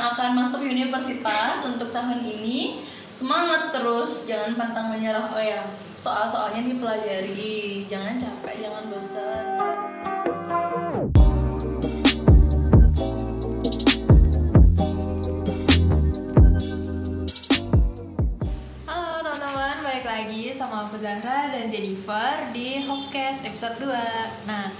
yang akan masuk universitas untuk tahun ini semangat terus jangan pantang menyerah. Oh ya soal-soalnya dipelajari. Jangan capek jangan bosan. Halo teman-teman, balik lagi sama aku Zahra dan Jennifer di Hopcast episode 2 Nah,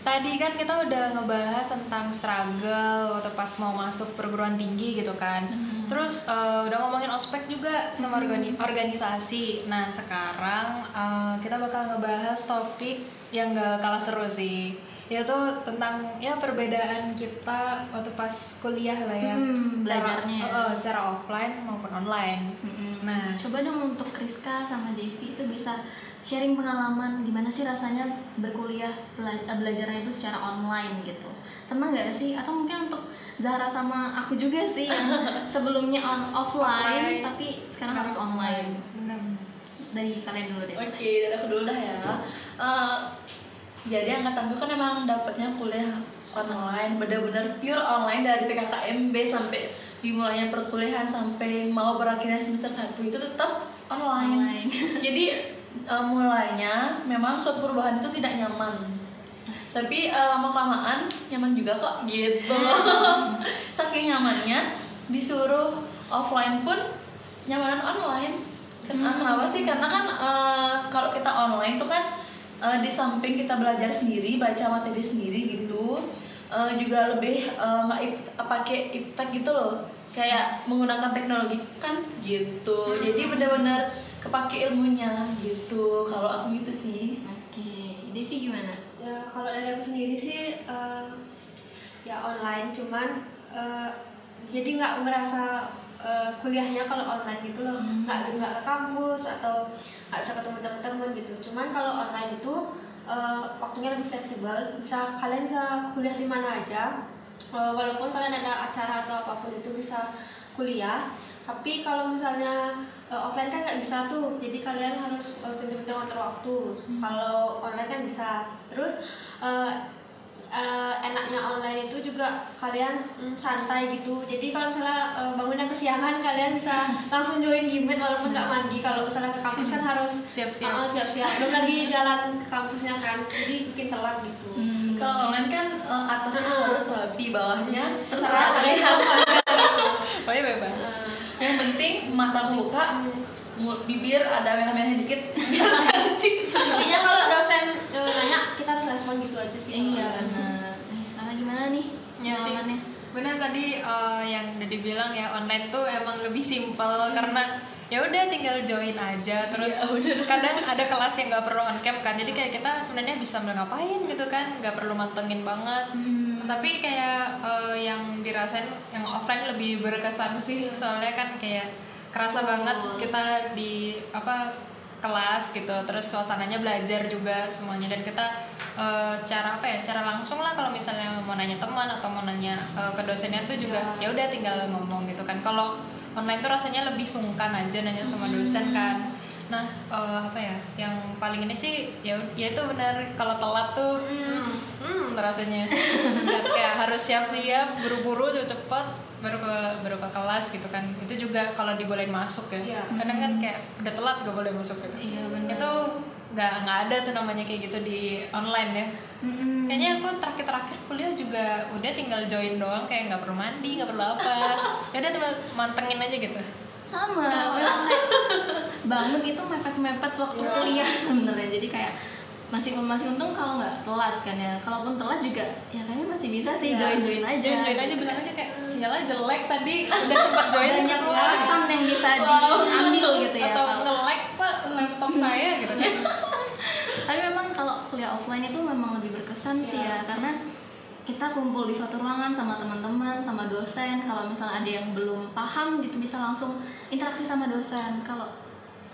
tadi kan kita udah ngebahas tentang struggle waktu pas mau masuk perguruan tinggi gitu kan. Terus eh, udah ngomongin ospek juga sama organi- organisasi. Nah, sekarang eh, kita bakal ngebahas topik yang gak kalah seru sih yaitu tentang ya perbedaan kita waktu pas kuliah lah ya Hmm, belajarnya ya. eh, secara offline maupun online Nah, Coba dong untuk Kriska sama Devi itu bisa sharing pengalaman gimana sih rasanya berkuliah bela- eh, belajarnya itu secara online gitu. Senang nggak sih? Atau mungkin untuk Zahra sama aku juga sih yang sebelumnya on offline, Offline. tapi sekarang, harus online. Benar-benar. Dari kalian dulu deh. Oke, dari aku dulu dah ya. Eh, jadi angkatanku kan emang dapatnya kuliah online, benar-benar pure online dari PKKMB sampai dimulainya perkuliahan sampai mau berakhirnya semester 1 itu tetap online. Online. jadi eh, mulainya memang suatu perubahan itu tidak nyaman. Tapi eh, lama kelamaan nyaman juga kok gitu. Saking nyamannya disuruh offline pun nyamanan online. Ken- Kenapa sih? Karena kan eh, kalau kita online tuh kan eh, di samping kita belajar sendiri, baca materi sendiri gitu, eh, juga lebih eh, nggak ip- pakai iptek gitu loh, kayak menggunakan teknologi kan gitu. Jadi benar-benar kepake ilmunya gitu. Kalau aku gitu sih. Oke, Devi gimana? Ya kalau dari aku sendiri sih eh, ya online cuman eh, jadi nggak merasa eh, kuliahnya kalau online gitu loh nggak nggak ke kampus atau nggak bisa ketemu teman-teman gitu. Cuman kalau online itu eh, waktunya lebih fleksibel. Bisa kalian bisa kuliah di mana aja. Eh, walaupun kalian ada acara atau apa pun itu bisa kuliah. Tapi kalau misalnya eh, offline kan nggak bisa tuh. Jadi kalian harus eh, pintar-pintar ngatur waktu. Kalau online kan bisa. Terus eh, eh, enaknya online itu juga kalian mm, santai gitu. Jadi kalau misalnya eh, bangunnya kesiangan kalian bisa langsung join gimit walaupun nggak mandi. Kalau misalnya ke kampus kan harus Siap-siap. eh, siap-siap. Belum lagi jalan ke kampusnya kan jadi bikin telat gitu. Kalau online kan eh, atasnya harus rapi, bawahnya terserah nggak kalian. gitu. Pokoknya bebas. Yang penting mata buka, mu- bibir ada merah-merahnya dikit. Biar cantik. intinya kalau dosen eh, nanya kita harus respon gitu aja sih. Iya. Eh, Karena gimana nih Ya sih. pengalamannya? Benar tadi eh, yang udah dibilang ya online tuh emang lebih simpel karena ya udah tinggal join aja terus kadang ada kelas yang nggak perlu on cam kan jadi kayak kita sebenarnya bisa ngapain gitu kan nggak perlu mantengin banget. Tapi kayak eh, yang dirasain yang offline lebih berkesan sih soalnya kan kayak kerasa banget kita di apa kelas gitu terus suasananya belajar juga semuanya dan kita eh, secara apa ya secara langsung lah kalau misalnya mau nanya teman atau mau nanya eh, ke dosennya tuh juga ya udah tinggal ngomong gitu kan. Kalau online tuh rasanya lebih sungkan aja nanya sama dosen kan. Nah eh, apa ya yang paling ini sih ya ya itu benar kalau telat tuh hmm, hmm rasanya. Dan kayak harus siap-siap buru-buru cepet-cepet baru ke baru ke kelas gitu kan. Itu juga kalau dibolehin masuk ya. Iya. kadang kan kayak udah telat gak boleh masuk gitu. Iya, itu nggak nggak ada tuh namanya kayak gitu di online ya. Mm-mm. kayaknya aku terakhir-terakhir kuliah juga udah tinggal join doang kayak nggak perlu mandi nggak perlu apa. Ya udah tinggal mantengin aja gitu. Sama, kayak bangun itu mepet-mepet waktu kuliah sebenarnya. Jadi kayak masih masih untung kalau nggak telat kan ya. Kalaupun telat juga ya kayaknya masih bisa sih Iya. join join aja. Join join aja bilang kan. aja kayak sinyalnya jelek tadi udah sempat join banyak alasan yang bisa diambil gitu ya atau nge-lag pak laptop saya gitu. kan tapi memang kalau kuliah offline itu memang lebih berkesan sih ya karena kita kumpul di suatu ruangan sama teman-teman sama dosen. Kalau misalnya ada yang belum paham gitu bisa langsung interaksi sama dosen. Kalau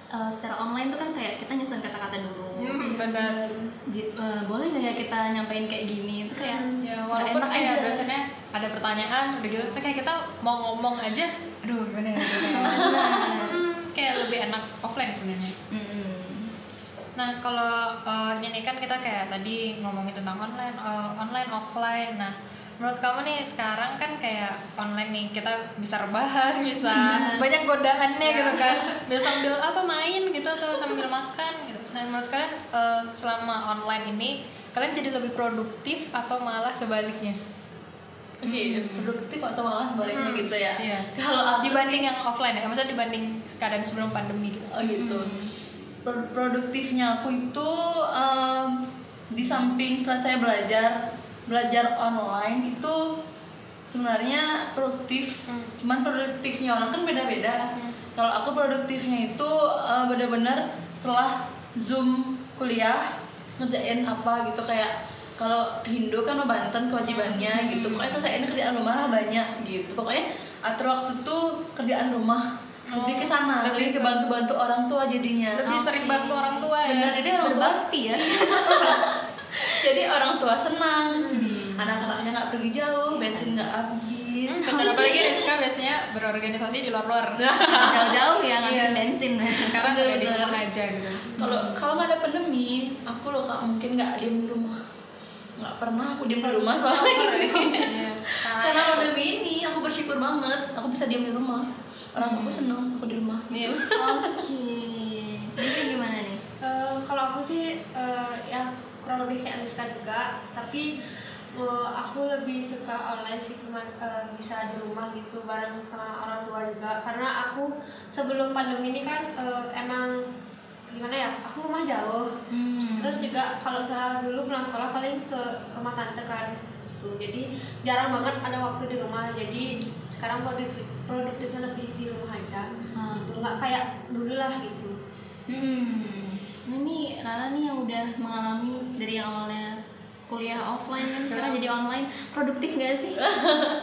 eh, secara online tuh kan kayak kita nyusun kata-kata dulu. Hmm, benar. Gitu, eh, boleh nggak ya kita nyampein kayak gini? Itu kayak ya nggak walaupun enak kayak aja. dosennya ada pertanyaan udah gitu tapi kayak kita mau ngomong aja aduh gimana ya. Hmm, kayak lebih enak offline sebenarnya. Mm-mm. Nah, kalau eh, ini kan kita kayak tadi ngomongin tentang online, eh, online offline. Nah, menurut kamu nih sekarang kan kayak online nih kita bisa rebahan bisa banyak godaannya gitu kan bisa sambil apa main gitu atau sambil makan gitu nah menurut kalian eh, selama online ini kalian jadi lebih produktif atau malah sebaliknya Oke, produktif atau malah sebaliknya Hmm. gitu ya. Iya. Kalau dibanding sih- yang offline ya maksudnya dibanding keadaan sebelum pandemi gitu Oh gitu. Pro- Produktifnya aku itu em, di samping selesai belajar belajar online itu sebenarnya produktif. Hmm. Cuman produktifnya orang kan beda-beda. Kalau aku produktifnya itu eh, benar-benar setelah zoom kuliah ngerjain apa gitu kayak kalau Hindu kan mau Banten kewajibannya gitu pokoknya selesaiin kerjaan rumah lah banyak gitu pokoknya atur waktu tuh kerjaan rumah lebih ke sana Oh, lebih lebih ke ke- bantu-bantu orang tua jadinya. Lebih sering bantu orang tua ya? Bener, jadi orang tua berbakti ya? Jadi orang tua senang. Anak-anaknya nggak pergi jauh bensin nggak habis. Bener, apalagi Rizka biasanya berorganisasi di luar-luar. Jauh-jauh ya ngabisin Iya. bensin. Sekarang udah di rumah aja gitu. Kalau kalau nggak ada pandemi aku loh kak mungkin nggak diem di rumah. Nggak pernah aku diem di rumah selama ini Iya, karena pandemi ini aku bersyukur banget aku bisa diem di rumah orang tua aku seneng aku di rumah. Iya. oke. Jadi gimana nih? Eh, kalau aku sih eh, ya kurang lebih kayak Aliska juga. Tapi eh, aku lebih suka online sih cuman eh, bisa di rumah gitu bareng sama orang tua juga. Karena aku sebelum pandemi ini kan eh, emang gimana ya aku rumah jauh. Hmm. terus juga kalau misalnya dulu pulang sekolah paling ke rumah tante kan tuh jadi jarang banget ada waktu di rumah. Jadi sekarang produktif produktifnya lebih di rumah aja. Ah. gitu. Nggak kayak dulu lah gitu. Hmm. Nah, ini Rara nih yang udah mengalami dari yang awalnya kuliah offline kan sekarang jadi online. Produktif gak sih?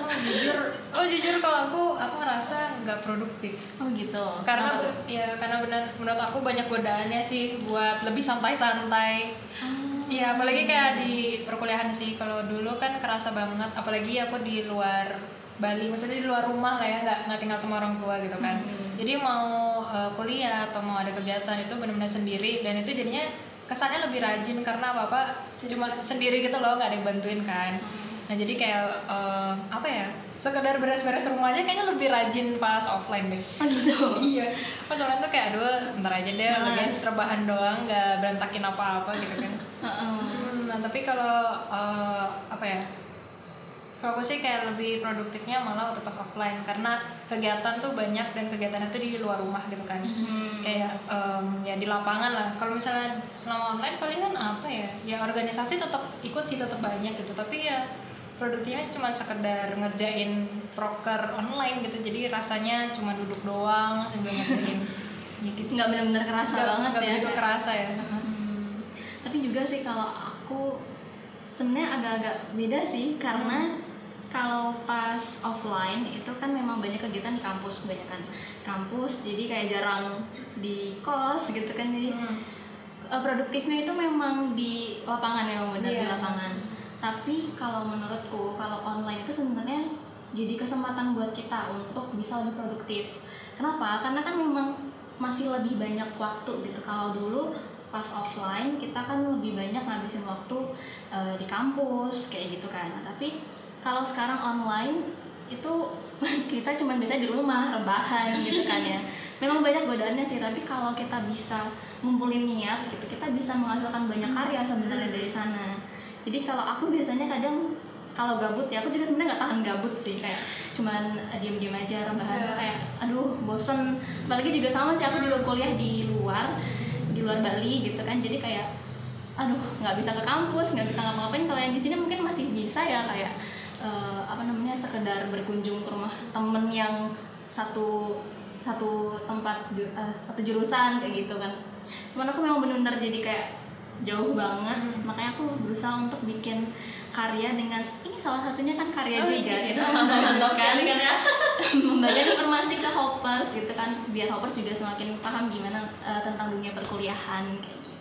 Oh, jujur. Oh jujur kalau aku aku ngerasa nggak produktif. Oh gitu. karena bu- ya karena benar menurut aku banyak godaannya sih buat lebih santai-santai. Iya apalagi kayak di perkuliahan sih. Kalau dulu kan kerasa banget apalagi aku di luar Bali maksudnya di luar rumah lah ya nggak nggak tinggal sama orang tua gitu kan jadi mau uh, kuliah atau mau ada kegiatan itu benar-benar sendiri dan itu jadinya kesannya lebih rajin karena apa apa cuma sendiri gitu loh nggak ada yang bantuin kan nah jadi kayak uh, apa ya sekedar beres-beres rumah aja kayaknya lebih rajin pas offline deh Oh gitu. iya pas online tuh kayak aduh ntar aja deh Males. bagian rebahan doang nggak berantakin apa-apa gitu kan Heeh. Hmm, nah tapi kalau eh, apa ya kalau aku sih kayak lebih produktifnya malah waktu pas offline karena kegiatan tuh banyak dan kegiatan itu di luar rumah gitu kan. Kayak em, ya di lapangan lah. Kalau misalnya selama online paling kan apa ya? Ya organisasi tetap ikut sih tetap banyak gitu. Tapi ya produktifnya cuma sekedar ngerjain proker online gitu. Jadi rasanya cuma duduk doang sambil ngerjain. Ya gitu Nggak benar-benar kerasa Nggak- banget nggak ya. begitu kerasa ya. Hmm. Tapi juga sih kalau aku sebenarnya agak-agak beda sih karena kalau pas offline itu kan memang banyak kegiatan di kampus kebanyakan kampus. Jadi kayak jarang di kos gitu kan. Jadi Hmm. eh, produktifnya itu memang di lapangan memang benar di Iya. lapangan. Tapi kalau menurutku kalau online itu sebenarnya jadi kesempatan buat kita untuk bisa lebih produktif. Kenapa? Karena kan memang masih lebih banyak waktu gitu. Kalau dulu pas offline kita kan lebih banyak ngabisin waktu eh, di kampus kayak gitu kan. Nah, tapi kalau sekarang online itu kita cuma bisa di rumah rebahan gitu kan ya. Memang banyak godaannya sih tapi kalau kita bisa ngumpulin niat gitu kita bisa menghasilkan banyak karya sebenarnya dari sana. Jadi kalau aku biasanya kadang kalau gabut ya aku juga sebenarnya nggak tahan gabut sih kayak cuman eh, diem-diem aja rebahan tuh kayak aduh bosen. Apalagi juga sama sih aku juga kuliah di luar di luar Bali gitu kan. Jadi kayak aduh nggak bisa ke kampus nggak bisa ngapa-ngapain. Kalau yang di sini mungkin masih bisa ya kayak eh, apa namanya sekedar berkunjung ke rumah temen yang satu satu tempat eh, satu jurusan kayak gitu kan. Cuman aku memang benar-benar jadi kayak jauh banget. Makanya aku berusaha untuk bikin karya dengan ini salah satunya kan karya Oh, juga iya. gitu. mantap sekali kan ya. Membagikan informasi ke hoppers gitu kan biar hoppers juga semakin paham gimana eh, tentang dunia perkuliahan kayak gitu.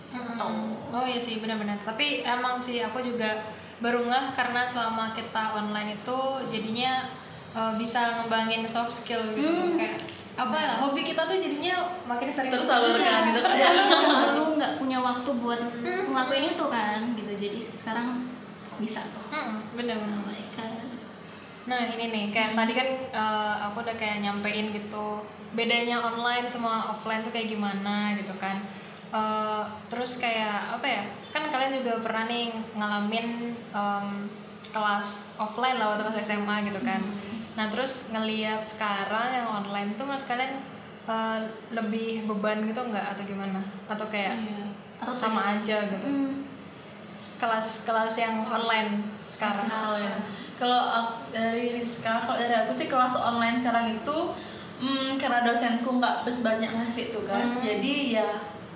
Oh iya sih benar-benar. Tapi emang sih aku juga baru ngeh karena selama kita online itu jadinya uh, bisa ngembangin soft skill gitu Hmm. kayak apa lah hobi kita tuh jadinya makin sering tersalurkan gitu Iya, kerjaan dulu nggak punya waktu buat ngelakuin itu kan gitu jadi sekarang bisa tuh Hmm. Oh God. Nah ini nih kayak tadi kan eh, aku udah kayak nyampein gitu bedanya online sama offline tuh kayak gimana gitu kan. Eh, terus kayak apa ya? Kan kalian juga pernah nih ngalamin em, kelas offline lah waktu pas SMA gitu kan. Nah terus ngelihat sekarang yang online tuh menurut kalian eh, lebih beban gitu nggak atau gimana? Atau kayak Iya. atau sama aja gitu? Hmm. Kelas kelas yang online sekarang. Kalau ya, kalau dari Rizka, kalau dari aku sih kelas online sekarang itu hmm, karena dosenku nggak bes banyak ngasih tugas, jadi ya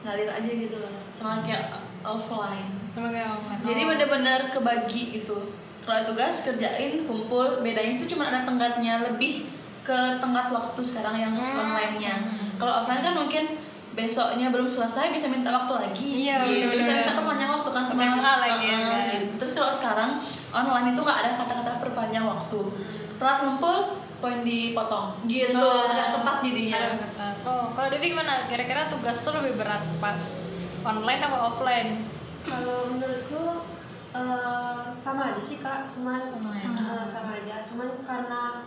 ngalir aja gitu loh, sama kayak offline. Sama kayak online. Jadi Oh. bener-bener kebagi gitu. Kalau tugas kerjain, kumpul, bedanya itu cuma ada tenggatnya lebih ke tenggat waktu sekarang yang Hmm. online-nya. Kalau offline kan mungkin besoknya belum selesai bisa minta waktu lagi. Iya, gitu. bener-bener. Kita minta perpanjang waktu kan sama lagi ya, kan? gitu. Terus kalau sekarang online itu nggak ada kata-kata perpanjang waktu. Telat ngumpul, poin dipotong. Gitu, Oh. nggak tepat jadinya. Oh, kalau Devi gimana? Kira-kira tugas tuh lebih berat pas online apa offline? Kalau menurutku eh, sama aja sih kak, cuman Sama ya? sama, sama aja. Cuman karena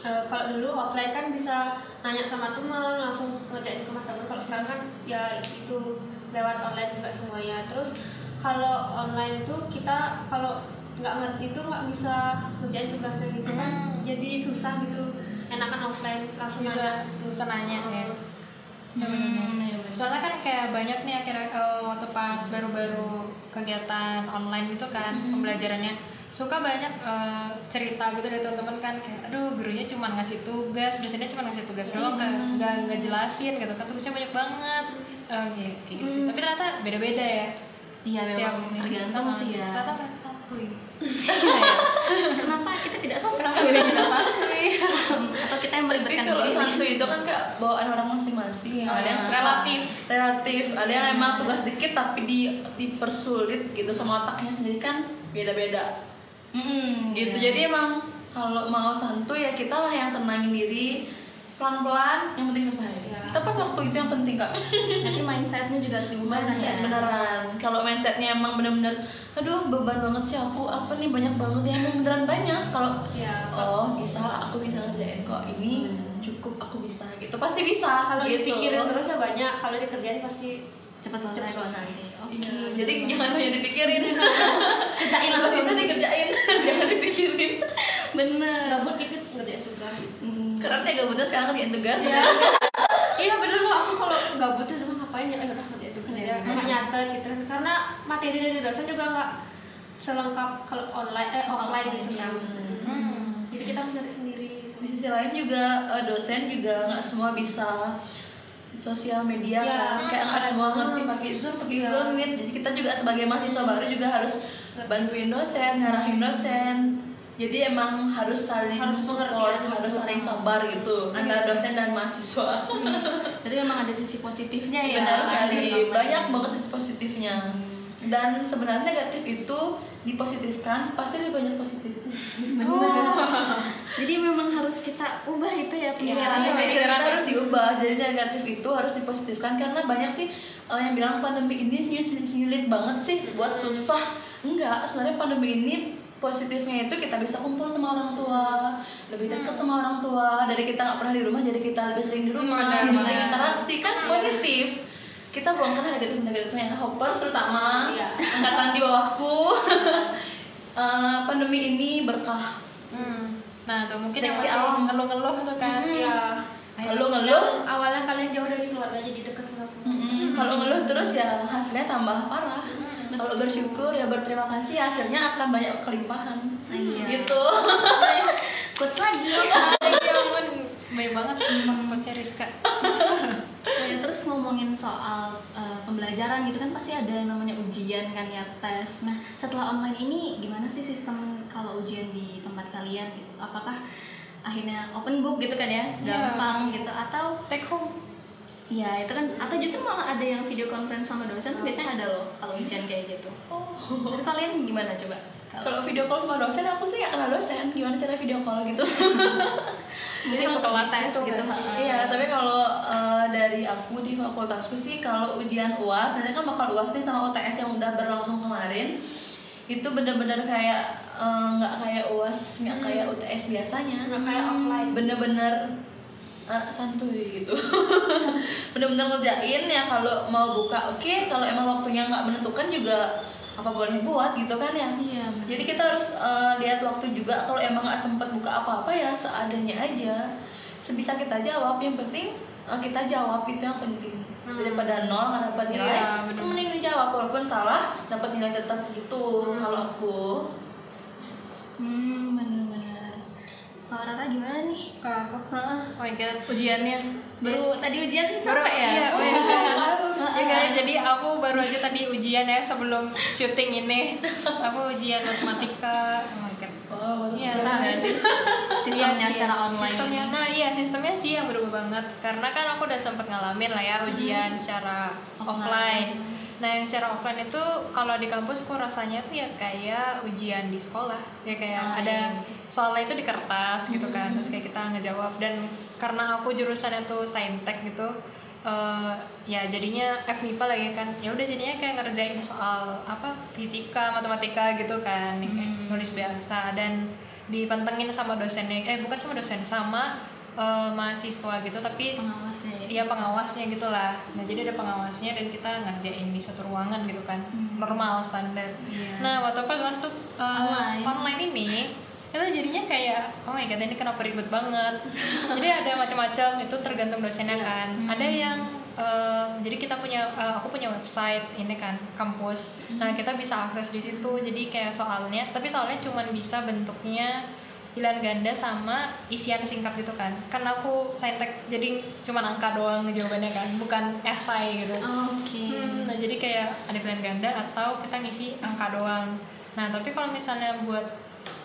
eh, kalau dulu offline kan bisa nanya sama teman, langsung ngerjain ke rumah teman. Kalau sekarang kan ya itu lewat online juga semuanya. Terus kalau online itu kita kalau nggak ngerti tuh nggak bisa ngerjain tugasnya gitu kan, Hmm. Jadi susah gitu. Enakan offline langsung Bisa nanya gitu. bisa nanya ya. Hmm, iya bener. Soalnya kan kayak banyak nih akhirnya eh, waktu pas baru-baru kegiatan online gitu kan pembelajarannya suka banyak eh, cerita gitu dari teman-teman kan kayak aduh gurunya cuma ngasih tugas dosennya cuma ngasih tugas doang nggak nggak ngejelasin gitu kan tugasnya banyak banget Eh, ya, kayak gitu sih tapi ternyata beda-beda ya Iya memang tergantung sih ya. ternyata mereka santuy Kenapa kita tidak satu? kenapa kita santuy Atau kita yang melibatkan diri santuy itu kan kayak bawaan orang masing-masing. Iya, ada yang relatif. relatif, ada yang emang tugas dikit tapi di dipersulit gitu sama otaknya sendiri kan beda-beda. Mm-mm, Gitu. iya. Jadi emang kalau mau santuy ya kita lah yang tenangin diri pelan-pelan yang penting selesai. Iya. Tepat waktu itu yang penting kak. Nanti mindsetnya juga harus diubah kan ya. beneran kalau mindsetnya emang bener-bener aduh beban banget sih aku apa nih banyak banget ya emang beneran banyak kalau Ya, oh bisa aku bisa ngerjain kok ini cukup aku bisa gitu pasti bisa kalau gitu. dipikirin terus ya banyak, kalau dikerjain pasti Cepat selesai Cepat kok selesai. nanti. Oke. Iya, jadi jangan banyak dipikirin kerjain langsung. itu dikerjain jangan dipikirin Bener. Gabut itu ngerjain tugas. Hmm. keren ya gabutnya sekarang ngerjain tugas Iya, iya bener loh aku kalau gabut tuh ngapain ya, udah ngerjain tugas ya, nggak nyatet gitu kan. Karena materi dari dosen juga nggak selengkap kalau online eh offline gitu Iya, kan. bener. Hmm. Jadi kita harus nyari sendiri. gitu. di sisi lain juga eh, dosen juga nggak semua bisa sosial media Ya, kan kayak nggak ada- semua ngerti pakai zoom pakai google meet jadi kita juga sebagai mahasiswa baru juga harus bantuin dosen ngarahin dosen jadi emang harus saling Harus support pengertian harus gitu. saling sabar gitu antara dosen dan mahasiswa. Berarti memang ada sisi positifnya ya. benar sekali. banyak banget sisi positifnya. Dan sebenarnya negatif itu dipositifkan pasti lebih banyak positif. Bener. Jadi memang harus kita ubah itu ya Pikirannya pemikirannya. pikiran kita harus diubah. Jadi negatif itu harus dipositifkan karena banyak sih eh, yang bilang pandemi ini nyulit banget sih. Buat susah. Enggak sebenarnya pandemi ini positifnya itu kita bisa kumpul sama orang tua lebih dekat sama orang tua dari kita nggak pernah di rumah jadi kita lebih sering di rumah Benar, lebih sering benar. interaksi kan positif kita buangkan negatif negatifnya hoppers terutama Iya. angkatan di bawahku Eh, pandemi ini berkah Hmm. Nah, tuh mungkin yang masih ngeluh-ngeluh tuh kan. Ya. Kalau ngeluh Yang awalnya kalian jauh dari keluarga jadi deket sama keluarga. Mm-mm. Kalau ngeluh terus ya hasilnya tambah parah. Kalau bersyukur ya berterima kasih hasilnya akan banyak kelimpahan. Iya. Gitu. Quotes lagi. Ya ampun, baik banget quotesnya Rizka. Ya, terus ngomongin soal eh, pembelajaran gitu kan pasti ada yang namanya ujian kan ya tes. Nah setelah online ini gimana sih sistem kalau ujian di tempat kalian gitu? Apakah akhirnya open book gitu kan ya, Iya. gampang gitu atau Take home. Ya itu kan atau justru malah ada yang video conference sama dosen tuh biasanya ada loh kalau ujian kayak gitu. Oh. Menurut kalian gimana coba? Kalau video call sama dosen aku sih gak kenal dosen. Gimana cara video call gitu? Jadi untuk kelas tes itu gitu. Iya, tapi kalau eh, dari aku di fakultasku sih kalau ujian UAS nanti kan bakal UAS nih sama UTS yang udah berlangsung kemarin itu bener-bener kayak eh, nggak kayak uas nggak kayak UTS biasanya Nggak kayak offline. bener-bener eh, santuy gitu. Bener-bener ngerjain ya kalau mau buka oke. Kalau emang waktunya nggak menentukan juga apa boleh buat gitu kan ya. Iya, bener. jadi kita harus eh, lihat waktu juga. Kalau emang nggak sempet buka apa-apa ya seadanya aja. Sebisa kita jawab. Yang penting eh, kita jawab. Itu yang penting. Daripada nol nggak dapat nilai. Iya, bener. mending dijawab. Walaupun salah dapat nilai tetap gitu. Kalau aku Hmm, bener-bener. Kalau Rara gimana nih? Kalau aku, Heeh. oh my god. Ujiannya baru tadi ujian Baru- capek ya? Iya, oh iya. Harus. Ya guys, jadi aku baru aja tadi ujian ya sebelum syuting ini. Aku ujian matematika. Oh my god. wow Iya, Susah nggak sih? Sistemnya Iya secara online. Sistemnya, nah iya sistemnya sih yang berubah banget karena kan aku udah sempet ngalamin lah ya ujian secara Offline. offline. Nah yang secara offline itu kalau di kampusku rasanya tuh ya kayak ujian di sekolah ya kayak Ah, ada iya. soalnya itu di kertas gitu kan terus kayak kita ngejawab dan karena aku jurusannya tuh saintek gitu eh, ya jadinya FMIPA lagi kan ya udah jadinya kayak ngerjain soal apa fisika matematika gitu kan yang kayak nulis biasa dan dipantengin sama dosennya eh bukan sama dosen sama eh, mahasiswa gitu tapi Pengawasnya ya. Iya pengawasnya gitulah. Nah jadi ada pengawasnya dan kita ngerjain di suatu ruangan gitu kan, normal standar. Iya. Nah waktu pas masuk uh, Online. online ini itu jadinya kayak oh my god ini kenapa ribet banget. jadi ada macam-macam itu tergantung dosennya kan. Ada yang uh, jadi kita punya uh, aku punya website ini kan kampus. Nah kita bisa akses di situ. Jadi kayak soalnya tapi soalnya cuman bisa bentuknya pilihan ganda sama isian singkat gitu kan karena aku saintek jadi cuma angka doang jawabannya kan bukan esai gitu Oke. Hmm, nah jadi kayak ada pilihan ganda atau kita ngisi angka doang nah tapi kalau misalnya buat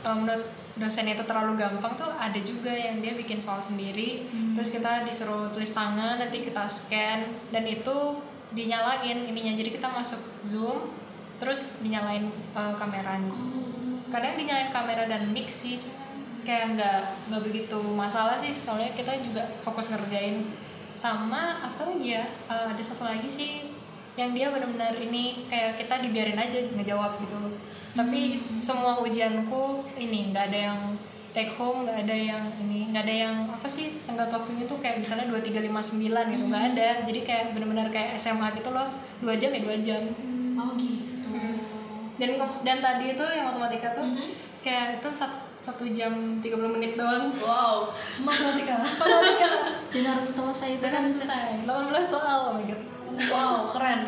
um, menurut dosen itu terlalu gampang tuh ada juga yang dia bikin soal sendiri. Terus kita disuruh tulis tangan nanti kita scan dan itu dinyalain ininya. Jadi kita masuk zoom terus dinyalain uh, kameranya. Kadang dinyalain kamera dan mic sih kayak nggak nggak begitu masalah sih. Soalnya kita juga fokus ngerjain. Sama apa lagi ya? Eh, ada satu lagi sih yang dia benar-benar ini kayak kita dibiarin aja ngejawab gitu. Tapi semua ujianku ini nggak ada yang take home nggak ada yang ini nggak ada yang apa sih tenggat waktunya tuh kayak misalnya dua tiga lima sembilan gitu nggak ada. Jadi kayak benar-benar kayak SMA gitu loh dua jam ya dua jam. Oh gitu. dan dan tadi itu yang matematika tuh kayak itu sat- satu jam 30 menit doang. Wow. Matematika. Matematika Dan harus selesai itu dan kan. harus selesai. 18 soal oh my god wow keren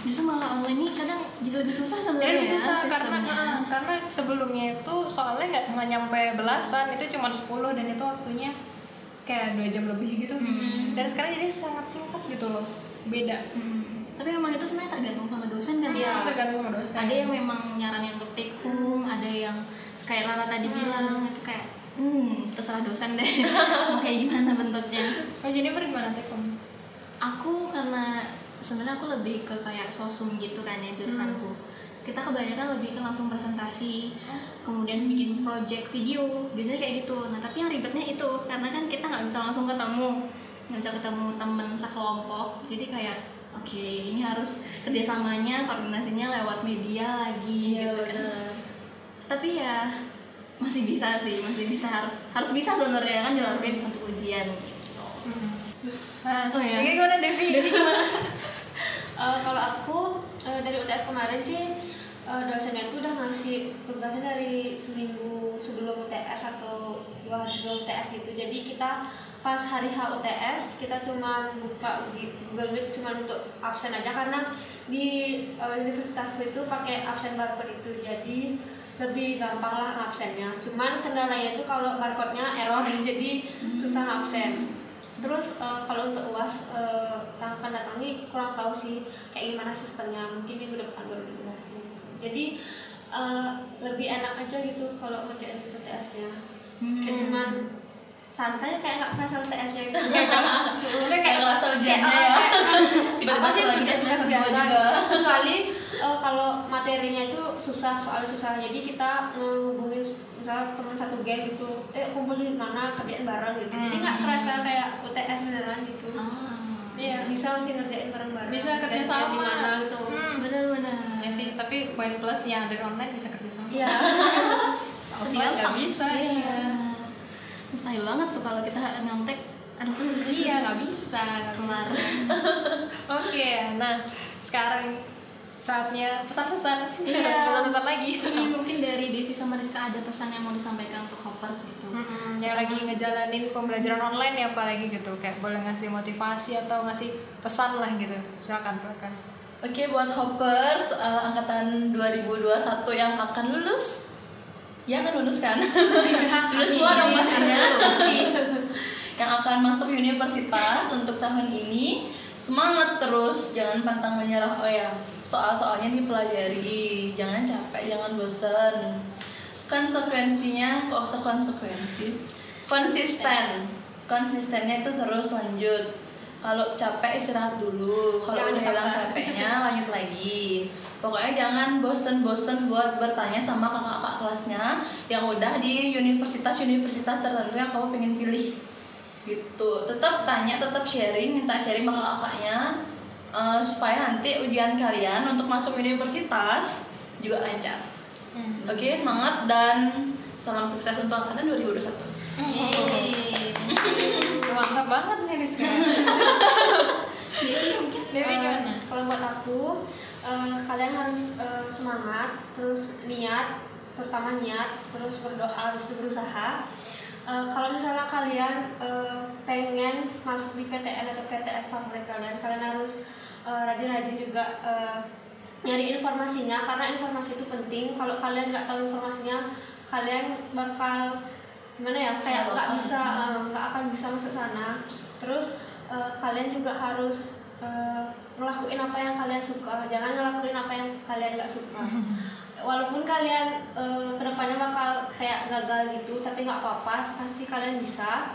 Justru malah online ini kadang jadi lebih susah sebenarnya. lebih ya, susah karena sistemnya. ah, karena sebelumnya itu soalnya nggak nggak nyampe belasan itu cuma 10 dan itu waktunya kayak dua jam lebih gitu dan sekarang jadi sangat singkat gitu loh beda Hmm. Tapi memang itu sebenarnya tergantung sama dosen kan Iya, ya. tergantung sama dosen Ada yang memang nyaranin untuk take home, ada yang kayak Rara tadi bilang itu kayak hmm terserah dosen deh mau kayak gimana bentuknya. oh Jennifer gimana tekom Aku karena sebenarnya aku lebih ke kayak sosum gitu kan ya jurusanku. Kita kebanyakan lebih ke langsung presentasi, kemudian bikin project video, biasanya kayak gitu. Nah tapi yang ribetnya itu karena kan kita nggak bisa langsung ketemu, nggak bisa ketemu temen sekelompok. Jadi kayak oke ini harus kerjasamanya, koordinasinya lewat media lagi iya gitu kan. benar Tapi ya masih bisa sih, masih bisa harus harus bisa sebenarnya kan dilakuin untuk ujian gitu. Nah Oh, ya. gimana Devi? Jadi gimana? Eh, kalau aku eh, dari UTS kemarin sih eh, dosennya itu udah ngasih tugasnya dari seminggu sebelum UTS atau dua hari sebelum UTS gitu. Jadi kita pas hari H UTS kita cuma buka Google Meet cuma untuk absen aja. Karena di eh, universitasku itu pakai absen barcode itu. Jadi lebih gampang lah absennya. Cuman kendalanya itu kalau barcode-nya error jadi susah absen Terus eh, kalau untuk UAS eh, yang akan datang ini kurang tahu sih kayak gimana sistemnya. Mungkin minggu depan baru dijelasin. Jadi eh, lebih enak aja gitu kalau ngerjain UTS-nya. Kayak cuman santai kayak nggak kerasa UTS-nya gitu. Udah Kayak ngerasa ujiannya ya. Tiba-tiba sih semester tugas biasa. juga. Kecuali eh, kalau materinya itu susah soal susah. Jadi kita ngehubungin misalnya teman satu game gitu, eh kumpul di mana kerjain bareng gitu. Jadi nggak kerasa kayak UTS beneran gitu. Ah, Iya. Bisa masih ngerjain bareng-bareng. Bisa kerja sama. di mana gitu. Hmm. benar-benar. ya sih tapi poin plusnya dari online bisa kerja sama Iya. offline nggak bisa iya. ya mustahil banget tuh kalau kita nyontek aduh iya nggak bisa kelar oke nah sekarang saatnya pesan-pesan. Iya. pesan-pesan lagi. Ini mungkin dari Devi sama Rizka ada pesan yang mau disampaikan untuk hoppers gitu. Mm-mm, yang lagi ngejalanin pembelajaran online ya apalagi gitu. Kayak boleh ngasih motivasi atau ngasih pesan lah gitu. Silakan silakan. Oke buat hoppers eh, angkatan 2021 yang akan lulus Ya kan lulus kan? lulus semua dong pastinya Yang akan masuk universitas untuk tahun ini Semangat terus, jangan pantang menyerah. Oh ya, soal-soalnya dipelajari Jangan capek, jangan bosen. Konsekuensinya, kok konsekuensi? Konsisten. Konsistennya itu terus lanjut. Kalau capek istirahat dulu. Kalau udah hilang capeknya lanjut lagi. Pokoknya jangan bosen-bosen buat bertanya sama kakak-kakak kelasnya yang udah di universitas-universitas tertentu yang kamu pengen pilih gitu. Tetap tanya tetap sharing minta sharing sama kakaknya eh, supaya nanti ujian kalian untuk masuk universitas juga lancar. Oke semangat dan salam sukses untuk angkatan 2021 Tuh, mantap banget nih Rizka Devi mungkin Dewi Eh, gimana? Kalau buat aku, eh, kalian harus eh, semangat, terus niat, terutama niat, terus berdoa, harus berusaha. Eh, kalau misalnya kalian eh, pengen masuk di PTN atau PTS favorit kalian, kalian harus eh, rajin-rajin juga eh, nyari informasinya karena informasi itu penting. Kalau kalian nggak tahu informasinya, kalian bakal gimana ya kayak Nggak bisa nggak akan bisa masuk sana. Terus eh, kalian juga harus eh, ngelakuin apa yang kalian suka, jangan ngelakuin apa yang kalian nggak suka. Walaupun kalian bakal kayak gagal gitu, tapi nggak apa-apa, pasti kalian bisa.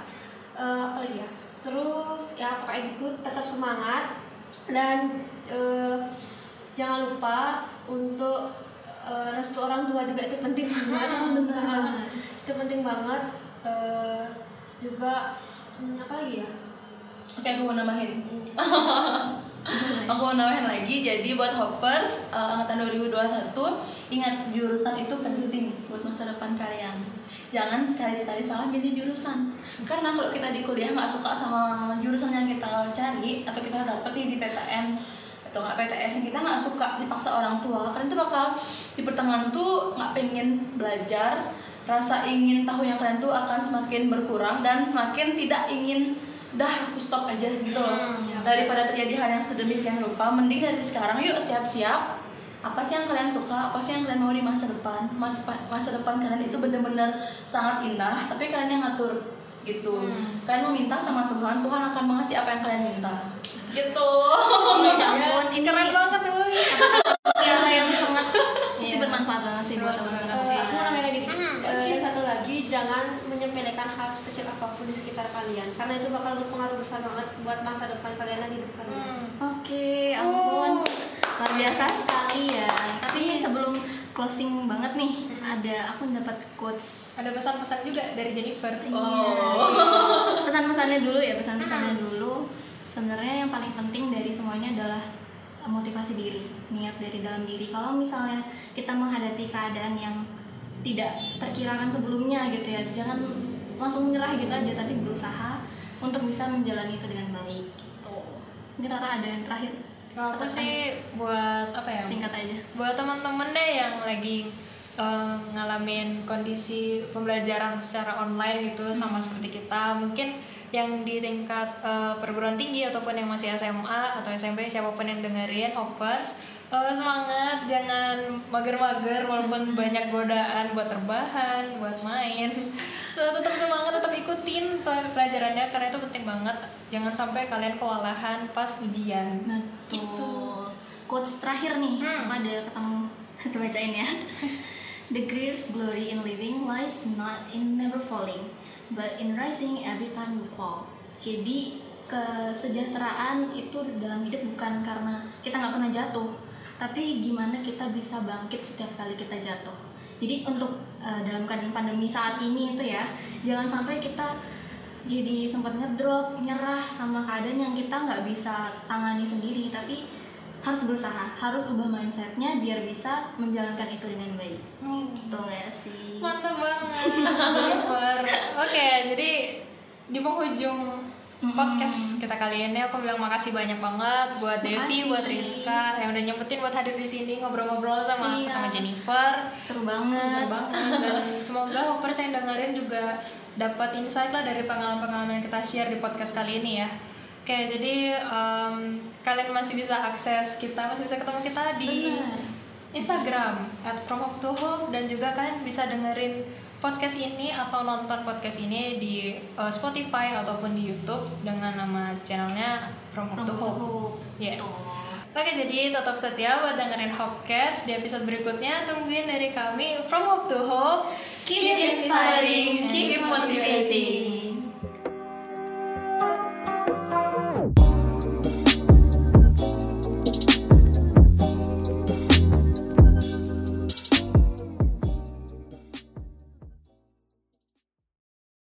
Eh, apa lagi ya? Terus ya pokoknya gitu, tetap semangat dan eh, jangan lupa untuk eh, restu orang tua juga itu penting banget. benar. itu penting banget. Eh, juga hmm, apa lagi ya? oke aku mau nambahin aku mau nambahin lagi jadi buat hoppers uh, angkatan 2021 ingat jurusan itu penting buat masa depan kalian. Jangan sekali-sekali salah milih jurusan. Karena kalau kita di kuliah nggak suka sama jurusan yang kita cari atau kita dapet di PTN atau nggak PTS kita nggak suka dipaksa orang tua kalian tuh bakal di pertengahan tuh nggak pengen belajar rasa ingin tahu yang kalian tuh akan semakin berkurang dan semakin tidak ingin dah aku stop aja gitu loh. Daripada terjadi hal yang sedemikian rupa mending dari sekarang yuk siap-siap. Apa sih yang kalian suka? Apa sih yang kalian mau di masa depan? Masa, masa depan kalian itu benar-benar sangat indah tapi kalian yang ngatur gitu. Kalian mau minta sama Tuhan Tuhan akan mengasih apa yang kalian minta. Gitu. Ya ampun ini keren banget woy ya yang sangat pasti Iya. bermanfaat banget sih buat Bermanfaat teman-teman sih. aku mau nambahin lagi dikit. Hmm, Eh, dan satu lagi jangan menyepelekan hal sekecil apa pun di sekitar kalian karena itu bakal berpengaruh besar banget buat masa depan kalian dan hidup kalian. Hmm. Oke, ampun. Luar biasa sekali ya. Tapi sebelum closing banget nih, ada aku dapat quotes. ada pesan-pesan juga dari Jennifer oh Pesan-pesannya dulu ya, pesan-pesannya dulu. Sebenarnya yang paling penting dari semuanya adalah motivasi diri, niat dari dalam diri. Kalau misalnya kita menghadapi keadaan yang tidak terkirakan sebelumnya gitu ya, jangan langsung nyerah gitu aja, tapi berusaha untuk bisa menjalani itu dengan baik gitu. Mungkin Rara ada yang terakhir kalau aku sih buat apa ya singkat aja. buat teman-teman deh yang lagi eh, ngalamin kondisi pembelajaran secara online gitu sama seperti kita mungkin yang di tingkat eh, perguruan tinggi ataupun yang masih SMA atau SMP siapa pun yang dengerin hoppers eh, semangat jangan mager-mager walaupun banyak godaan buat terbahan buat main tetap semangat tetap ikutin pel- pelajarannya karena itu penting banget jangan sampai kalian kewalahan pas ujian Nah, Gitu. Quotes terakhir nih, Hmm. ada ketemu kita bacain ya. The greatest glory in living lies not in never falling, but in rising every time you fall. Jadi kesejahteraan itu dalam hidup bukan karena kita nggak pernah jatuh, tapi gimana kita bisa bangkit setiap kali kita jatuh. Jadi untuk eh, dalam keadaan pandemi saat ini itu ya, jangan sampai kita jadi sempat ngedrop nyerah sama keadaan yang kita nggak bisa tangani sendiri tapi harus berusaha harus ubah mindsetnya biar bisa menjalankan itu dengan baik Hmm. tuh gak sih Mantap banget, Jennifer. Oke, jadi di penghujung podcast kita kali ini aku bilang makasih banyak banget buat Devi, Makasih. buat Rizka yang udah nyempetin buat hadir di sini ngobrol-ngobrol sama Iya. sama Jennifer. seru banget Seru banget dan semoga hoppers yang dengerin juga dapat insight lah dari pengalaman-pengalaman yang kita share di podcast kali ini ya. Oke, jadi em, kalian masih bisa akses kita, masih bisa ketemu kita di Benar. Instagram at From Hope to Hope dan juga kalian bisa dengerin podcast ini atau nonton podcast ini di uh, Spotify ataupun di YouTube dengan nama channelnya From Hope to Hope. Iya. Tuh. Oke, jadi tetap setia buat dengerin Hopecast di episode berikutnya. Tungguin dari kami From Hope to Hope. Keep inspiring, keep keep motivating.